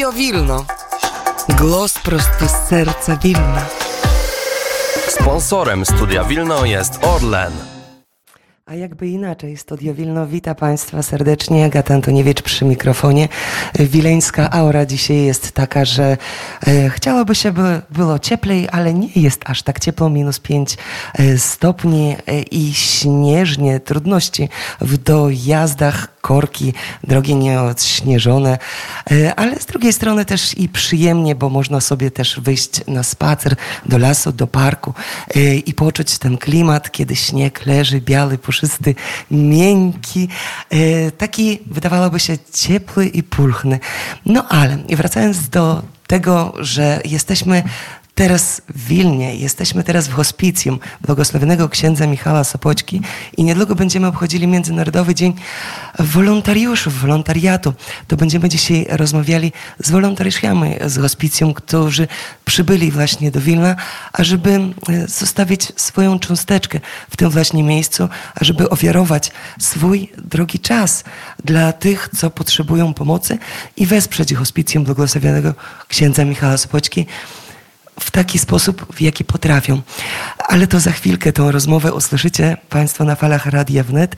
Radio Wilno. Głos prosto z serca Wilna. Sponsorem Studia Wilno jest Orlen. A jakby inaczej, Studio Wilno wita Państwa serdecznie. Agata Antoniewicz przy mikrofonie. Wileńska aura dzisiaj jest taka, że e, chciałoby się by było cieplej, ale nie jest aż tak ciepło, minus 5 e, stopni e, i śnieżnie, trudności w dojazdach korki, drogi nieodśnieżone, e, ale z drugiej strony też i przyjemnie, bo można sobie też wyjść na spacer do lasu, do parku i poczuć ten klimat, kiedy śnieg leży biały, puszysty, miękki, taki wydawałoby się ciepły i pulchny. No ale wracając do tego, że jesteśmy teraz w Wilnie, jesteśmy teraz w hospicjum błogosławionego księdza Michała Sopoćki i niedługo będziemy obchodzili Międzynarodowy Dzień Wolontariuszów, wolontariatu. To będziemy dzisiaj rozmawiali z wolontariuszami z hospicjum, którzy przybyli właśnie do Wilna, ażeby e, zostawić swoją cząsteczkę w tym właśnie miejscu, ażeby ofiarować swój drogi czas dla tych, co potrzebują pomocy i wesprzeć hospicjum błogosławionego księdza Michała Sopoćki w taki sposób, w jaki potrafią. Ale to za chwilkę tą rozmowę usłyszycie Państwo na falach Radia Wnet.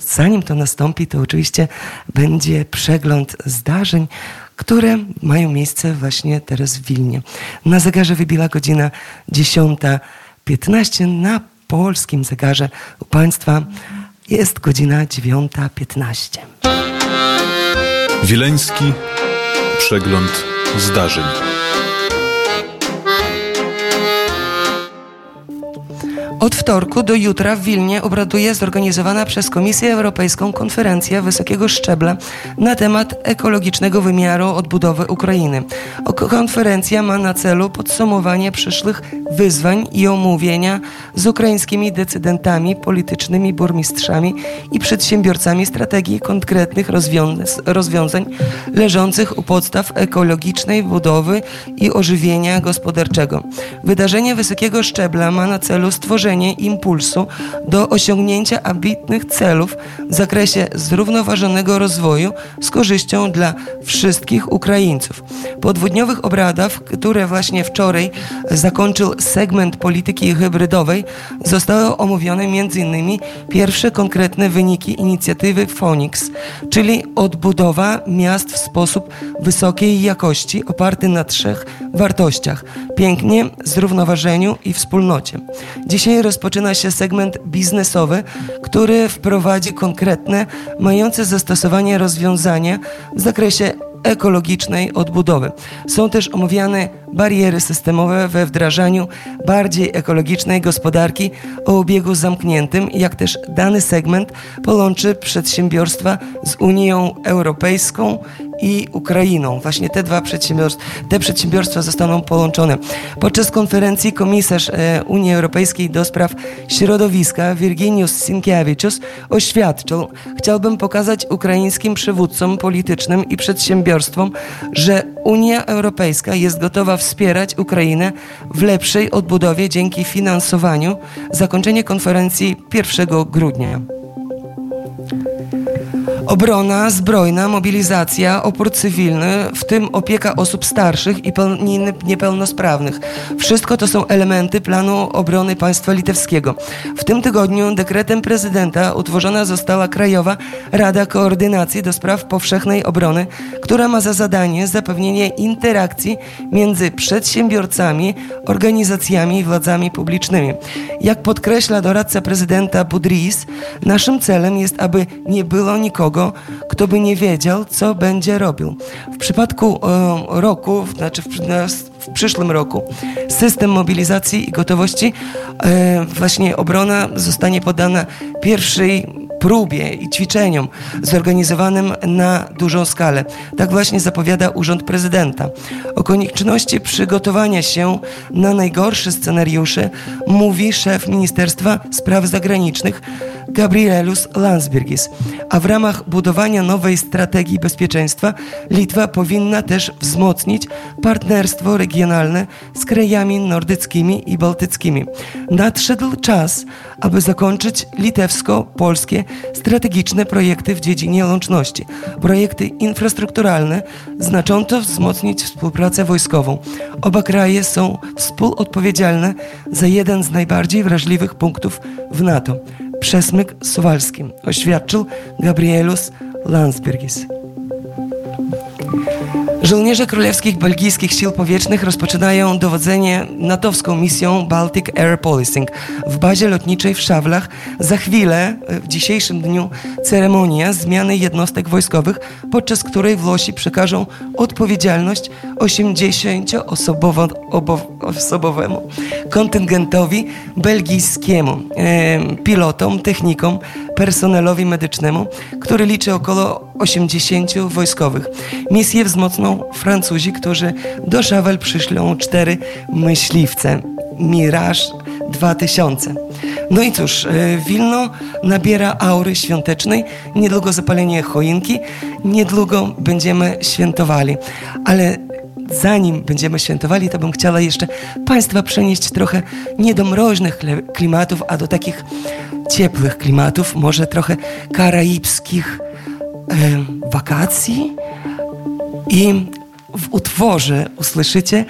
Zanim to nastąpi, to oczywiście będzie przegląd zdarzeń, które mają miejsce właśnie teraz w Wilnie. Na zegarze wybiła godzina 10.15. Na polskim zegarze u Państwa jest godzina 9.15. Wileński przegląd zdarzeń. Od wtorku do jutra w Wilnie obraduje zorganizowana przez Komisję Europejską konferencja wysokiego szczebla na temat ekologicznego wymiaru odbudowy Ukrainy. Konferencja ma na celu podsumowanie przyszłych wyzwań i omówienia z ukraińskimi decydentami, politycznymi burmistrzami i przedsiębiorcami strategii konkretnych rozwiązań leżących u podstaw ekologicznej budowy i ożywienia gospodarczego. Wydarzenie wysokiego szczebla ma na celu stworzenie stworzenie impulsu do osiągnięcia ambitnych celów w zakresie zrównoważonego rozwoju z korzyścią dla wszystkich Ukraińców. Po dwudniowych obradach, które właśnie wczoraj zakończył segment polityki hybrydowej, zostały omówione m.in. pierwsze konkretne wyniki inicjatywy Phoenix, czyli odbudowa miast w sposób wysokiej jakości oparty na trzech wartościach: pięknie, zrównoważeniu i wspólnocie. Dzisiaj rozpoczyna się segment biznesowy, który wprowadzi konkretne, mające zastosowanie rozwiązania w zakresie ekologicznej odbudowy. Są też omawiane bariery systemowe we wdrażaniu bardziej ekologicznej gospodarki o obiegu zamkniętym, jak też dany segment połączy przedsiębiorstwa z Unią Europejską i Ukrainą. Właśnie te dwa przedsiębiorstwa, te przedsiębiorstwa zostaną połączone. Podczas konferencji komisarz e, Unii Europejskiej do spraw środowiska Virginius Sinkiewiczus oświadczył, chciałbym pokazać ukraińskim przywódcom politycznym i przedsiębiorstwom, że Unia Europejska jest gotowa wspierać Ukrainę w lepszej odbudowie dzięki finansowaniu. Zakończenie konferencji 1 grudnia. Obrona zbrojna, mobilizacja, opór cywilny, w tym opieka osób starszych i niepełnosprawnych. Wszystko to są elementy planu obrony państwa litewskiego. W tym tygodniu dekretem prezydenta utworzona została Krajowa Rada Koordynacji do Spraw Powszechnej Obrony, która ma za zadanie zapewnienie interakcji między przedsiębiorcami, organizacjami i władzami publicznymi. Jak podkreśla doradca prezydenta Budris, naszym celem jest, aby nie było nikogo, nikogo, kto by nie wiedział, co będzie robił. W przypadku e, roku, znaczy w, w, przyszłym roku, system mobilizacji i gotowości, e, właśnie obrona zostanie podana pierwszej próbie i ćwiczeniom zorganizowanym na dużą skalę. Tak właśnie zapowiada Urząd Prezydenta. O konieczności przygotowania się na najgorsze scenariusze mówi szef Ministerstwa Spraw Zagranicznych Gabrielus Landsbergis. A w ramach budowania nowej strategii bezpieczeństwa Litwa powinna też wzmocnić partnerstwo regionalne z krajami nordyckimi i bałtyckimi. Nadszedł czas, aby zakończyć litewsko-polskie strategiczne projekty w dziedzinie łączności, projekty infrastrukturalne, znacząco wzmocnić współpracę wojskową. Oba kraje są współodpowiedzialne za jeden z najbardziej wrażliwych punktów w NATO przesmyk suwalski, oświadczył Gabrielus Landsbergis. Żołnierze królewskich belgijskich sił powietrznych rozpoczynają dowodzenie natowską misją Baltic Air Policing w bazie lotniczej w Szawlach. Za chwilę, w dzisiejszym dniu, ceremonia zmiany jednostek wojskowych, podczas której Włosi przekażą odpowiedzialność 80-osobowemu kontyngentowi belgijskiemu, e, pilotom, technikom, personelowi medycznemu, który liczy około 80 wojskowych. Misję wzmocną Francuzi, którzy do Szawel przyślą cztery myśliwce Mirage 2000. No i cóż, e, Wilno nabiera aury świątecznej, niedługo zapalenie choinki, niedługo będziemy świętowali. Ale zanim będziemy świętowali, to bym chciała jeszcze Państwa przenieść trochę nie do mroźnych klimatów, a do takich ciepłych klimatów, może trochę karaibskich wakacji. I w utworze usłyszycie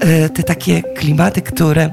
e, te takie klimaty, które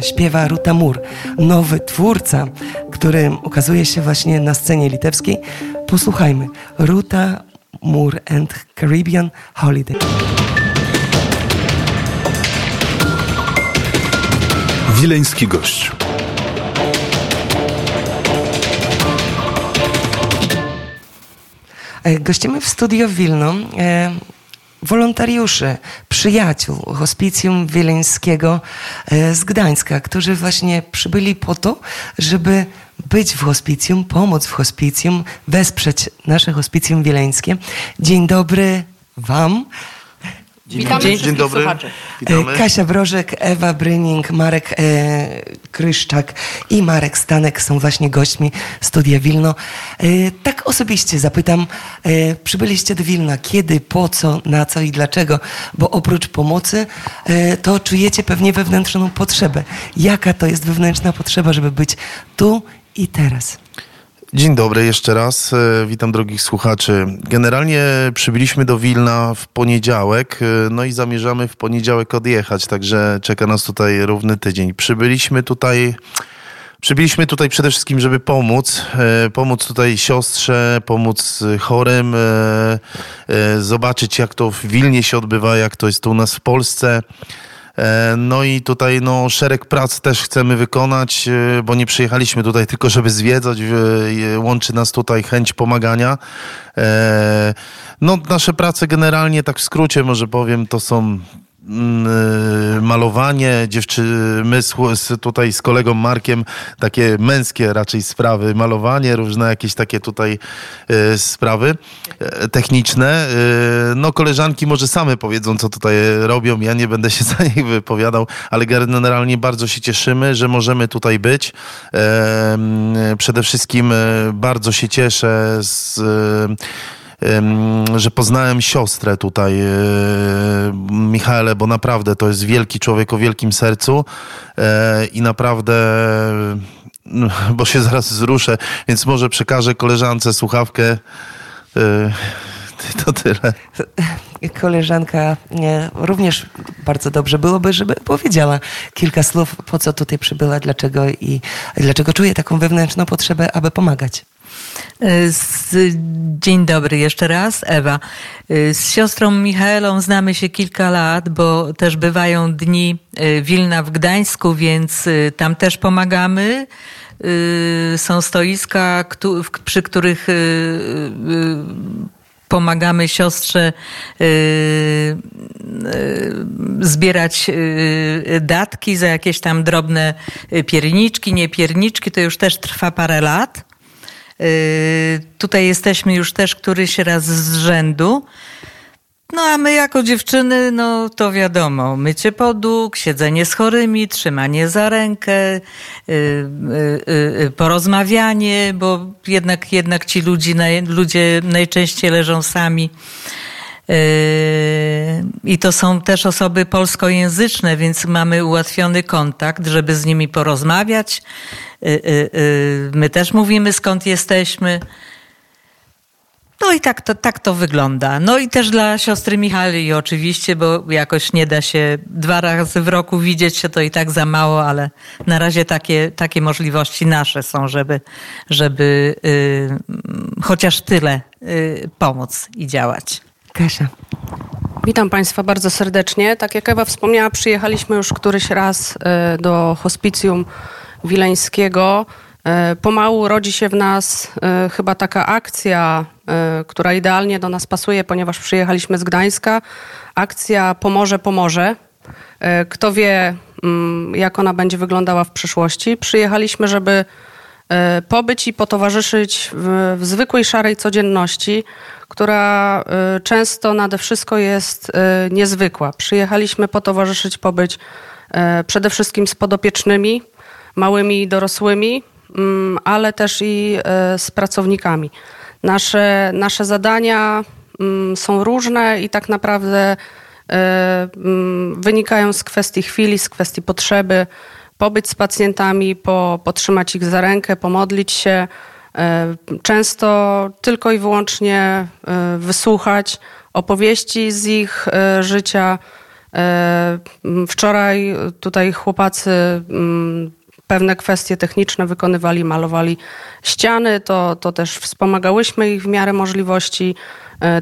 śpiewa Ruta Mur, nowy twórca, który ukazuje się właśnie na scenie litewskiej. Posłuchajmy. Ruta Mur and Caribbean Holiday. Wileński gość. Gościmy w studio Wilno e, wolontariuszy, przyjaciół hospicjum wileńskiego e, z Gdańska, którzy właśnie przybyli po to, żeby być w hospicjum, pomóc w hospicjum, wesprzeć nasze hospicjum wileńskie. Dzień dobry Wam. Dzień, Witamy dzień, dzień dobry. Słuchaczy. Witamy. E, Kasia Brożek, Ewa Bryning, Marek e, Kryszczak i Marek Stanek są właśnie gośćmi Studia Wilno. E, tak osobiście zapytam, e, przybyliście do Wilna kiedy, po co, na co i dlaczego? Bo oprócz pomocy e, to czujecie pewnie wewnętrzną potrzebę. Jaka to jest wewnętrzna potrzeba, żeby być tu i teraz? Dzień dobry jeszcze raz. E, witam drogich słuchaczy. Generalnie przybyliśmy do Wilna w poniedziałek, e, no i zamierzamy w poniedziałek odjechać, także czeka nas tutaj równy tydzień. Przybyliśmy tutaj. Przybyliśmy tutaj przede wszystkim, żeby pomóc, e, pomóc tutaj siostrze, pomóc chorym, zobaczyć jak to w Wilnie się odbywa, jak to jest tu u nas w Polsce. E, no i tutaj no, szereg prac też chcemy wykonać, e, bo nie przyjechaliśmy tutaj tylko, żeby zwiedzać. Łączy nas tutaj chęć pomagania. E, no, nasze prace generalnie, tak w skrócie może powiem, to są malowanie, dziewczy, my z, tutaj z kolegą Markiem takie męskie raczej sprawy, malowanie, różne jakieś takie tutaj y, sprawy y, techniczne. Y, no koleżanki może same powiedzą, co tutaj robią, ja nie będę się za nich wypowiadał, ale generalnie bardzo się cieszymy, że możemy tutaj być. Przede wszystkim bardzo się cieszę z że poznałem siostrę tutaj, e, Michaele, bo naprawdę to jest wielki człowiek o wielkim sercu e, i naprawdę bo się zaraz wzruszę, więc może przekażę koleżance słuchawkę. E, to tyle. Koleżanka nie, również bardzo dobrze byłoby, żeby powiedziała kilka słów, po co tutaj przybyła, dlaczego i dlaczego czuje taką wewnętrzną potrzebę, aby pomagać. Dzień dobry jeszcze raz, Ewa. Z siostrą Michaelą znamy się kilka lat, bo też bywają dni e, Wilna w Gdańsku, więc e, tam też pomagamy. E, są stoiska, przy których pomagamy siostrze zbierać datki za jakieś tam drobne pierniczki, nie pierniczki, to już też trwa parę lat. Y, tutaj jesteśmy już też któryś raz z rzędu. No a my jako dziewczyny, no to wiadomo, mycie podłóg, siedzenie z chorymi, trzymanie za rękę, yy, yy, yy, porozmawianie, bo jednak, jednak ci ludzi, ludzie najczęściej leżą sami. I to są też osoby polskojęzyczne, więc mamy ułatwiony kontakt, żeby z nimi porozmawiać. My też mówimy skąd jesteśmy. No i tak to, tak to wygląda. No i też dla siostry Michali oczywiście, bo jakoś nie da się dwa razy w roku widzieć się, to i tak za mało, ale na razie takie, takie możliwości nasze są, żeby, żeby chociaż tyle pomóc i działać. Kasia. Witam Państwa bardzo serdecznie. Tak jak Ewa wspomniała, przyjechaliśmy już któryś raz y, do hospicjum wileńskiego. Y, pomału rodzi się w nas y, chyba taka akcja, która idealnie do nas pasuje, ponieważ przyjechaliśmy z Gdańska. Akcja Pomoże, pomoże. Kto wie, mm, jak ona będzie wyglądała w przyszłości. Przyjechaliśmy, żeby pobyć i potowarzyszyć w, w zwykłej, szarej codzienności, która często nade wszystko jest niezwykła. Przyjechaliśmy potowarzyszyć, pobyć przede wszystkim z podopiecznymi, małymi i dorosłymi, mm, ale też i z pracownikami. Nasze, nasze zadania mm, są różne i tak naprawdę mm, wynikają z kwestii chwili, z kwestii potrzeby pobyć z pacjentami, po, potrzymać ich za rękę, pomodlić się, e, często tylko i wyłącznie e, wysłuchać opowieści z ich e, życia. Wczoraj tutaj chłopacy pewne kwestie techniczne wykonywali, malowali ściany, to, to też wspomagałyśmy ich w miarę możliwości.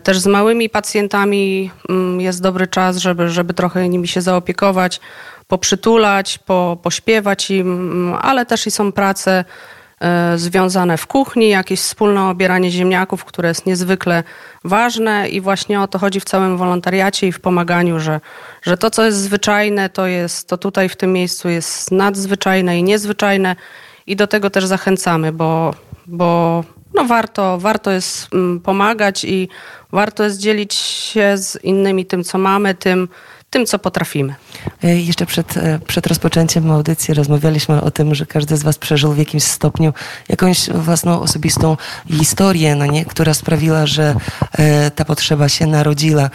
Też z małymi pacjentami jest dobry czas, żeby, żeby trochę nimi się zaopiekować poprzytulać, po, pośpiewać im, ale też i są prace e, związane w kuchni, jakieś wspólne obieranie ziemniaków, które jest niezwykle ważne i właśnie o to chodzi w całym wolontariacie i w pomaganiu, że, że to, co jest zwyczajne, to jest, to tutaj w tym miejscu jest nadzwyczajne i niezwyczajne i do tego też zachęcamy, bo, bo no warto, warto jest mm, pomagać i warto jest dzielić się z innymi tym, co mamy, tym, tym, co potrafimy. E, jeszcze przed, e, przed rozpoczęciem audycji rozmawialiśmy o tym, że każdy z Was przeżył w jakimś stopniu jakąś własną osobistą historię, no nie? która sprawiła, że e, ta potrzeba się narodziła.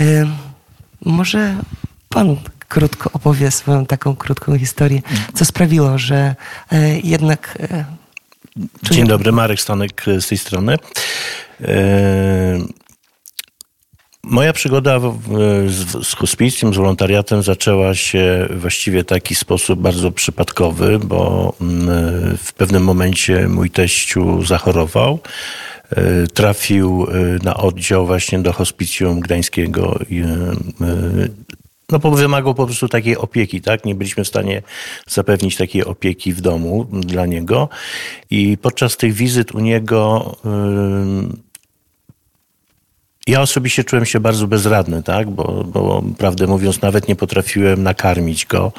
E, może Pan krótko opowie swoją taką krótką historię, co sprawiło, że e, jednak. E, Dzień dobry, Marek Stanek z tej strony. Moja przygoda z, z hospicjum, z wolontariatem zaczęła się właściwie w taki sposób bardzo przypadkowy, bo mm, w pewnym momencie mój teściu zachorował. E, trafił e, na oddział właśnie do hospicjum gdańskiego e, no wymagał po prostu takiej opieki, tak? Nie byliśmy w stanie zapewnić takiej opieki w domu dla niego. I podczas tych wizyt u niego ja osobiście czułem się bardzo bezradny, tak? Bo, bo prawdę mówiąc, nawet nie potrafiłem nakarmić go.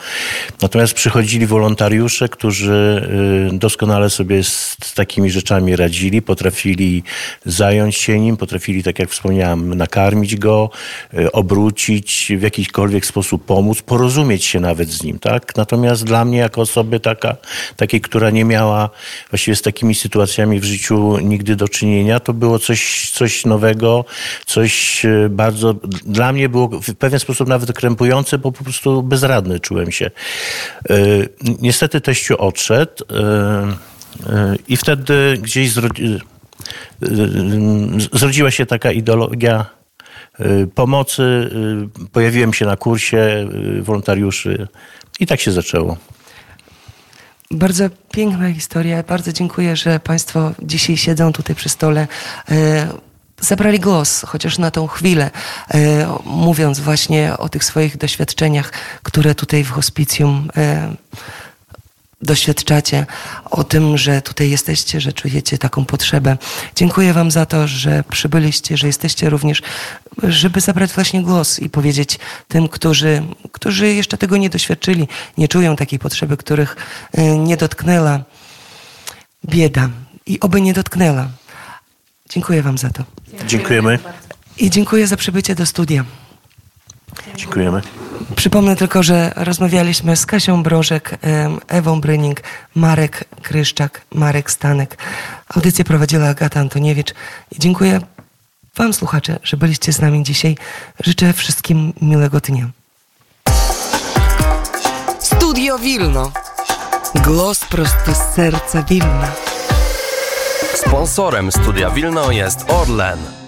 Natomiast przychodzili wolontariusze, którzy y, doskonale sobie z, takimi rzeczami radzili, potrafili zająć się nim, potrafili, tak jak wspomniałem, nakarmić go, y, obrócić, w jakikolwiek sposób pomóc, porozumieć się nawet z nim, tak? Natomiast dla mnie, jako osoby taka, takiej, która nie miała właściwie z takimi sytuacjami w życiu nigdy do czynienia, to było coś, coś nowego, coś e, bardzo, dla mnie było w pewien sposób nawet krępujące, bo po prostu bezradny czułem się. E, niestety teściu odszedł e, i wtedy gdzieś zrodziła się taka ideologia pomocy. Pojawiłem się na kursie wolontariuszy i tak się zaczęło. Bardzo piękna historia. Bardzo dziękuję, że Państwo dzisiaj siedzą tutaj przy stole zabrali głos, chociaż na tą chwilę, e, mówiąc właśnie o tych swoich doświadczeniach, które tutaj w hospicjum e, doświadczacie, o tym, że tutaj jesteście, że czujecie taką potrzebę. Dziękuję Wam za to, że przybyliście, że jesteście również, żeby zabrać właśnie głos i powiedzieć tym, którzy, którzy jeszcze tego nie doświadczyli, nie czują takiej potrzeby, których e, nie dotknęła bieda i oby nie dotknęła. Dziękuję Wam za to. Dziękujemy. I dziękuję za przybycie do studia. Dziękujemy. Przypomnę tylko, że rozmawialiśmy z Kasią Brożek, Ewą Bryning, Marek Kryszczak, Marek Stanek. Audycję prowadziła Agata Antoniewicz. I dziękuję Wam, słuchacze, że byliście z nami dzisiaj. Życzę wszystkim miłego dnia. Studio Wilno. Głos prosto z serca Wilna. Sponsorem Studia Wilno jest Orlen.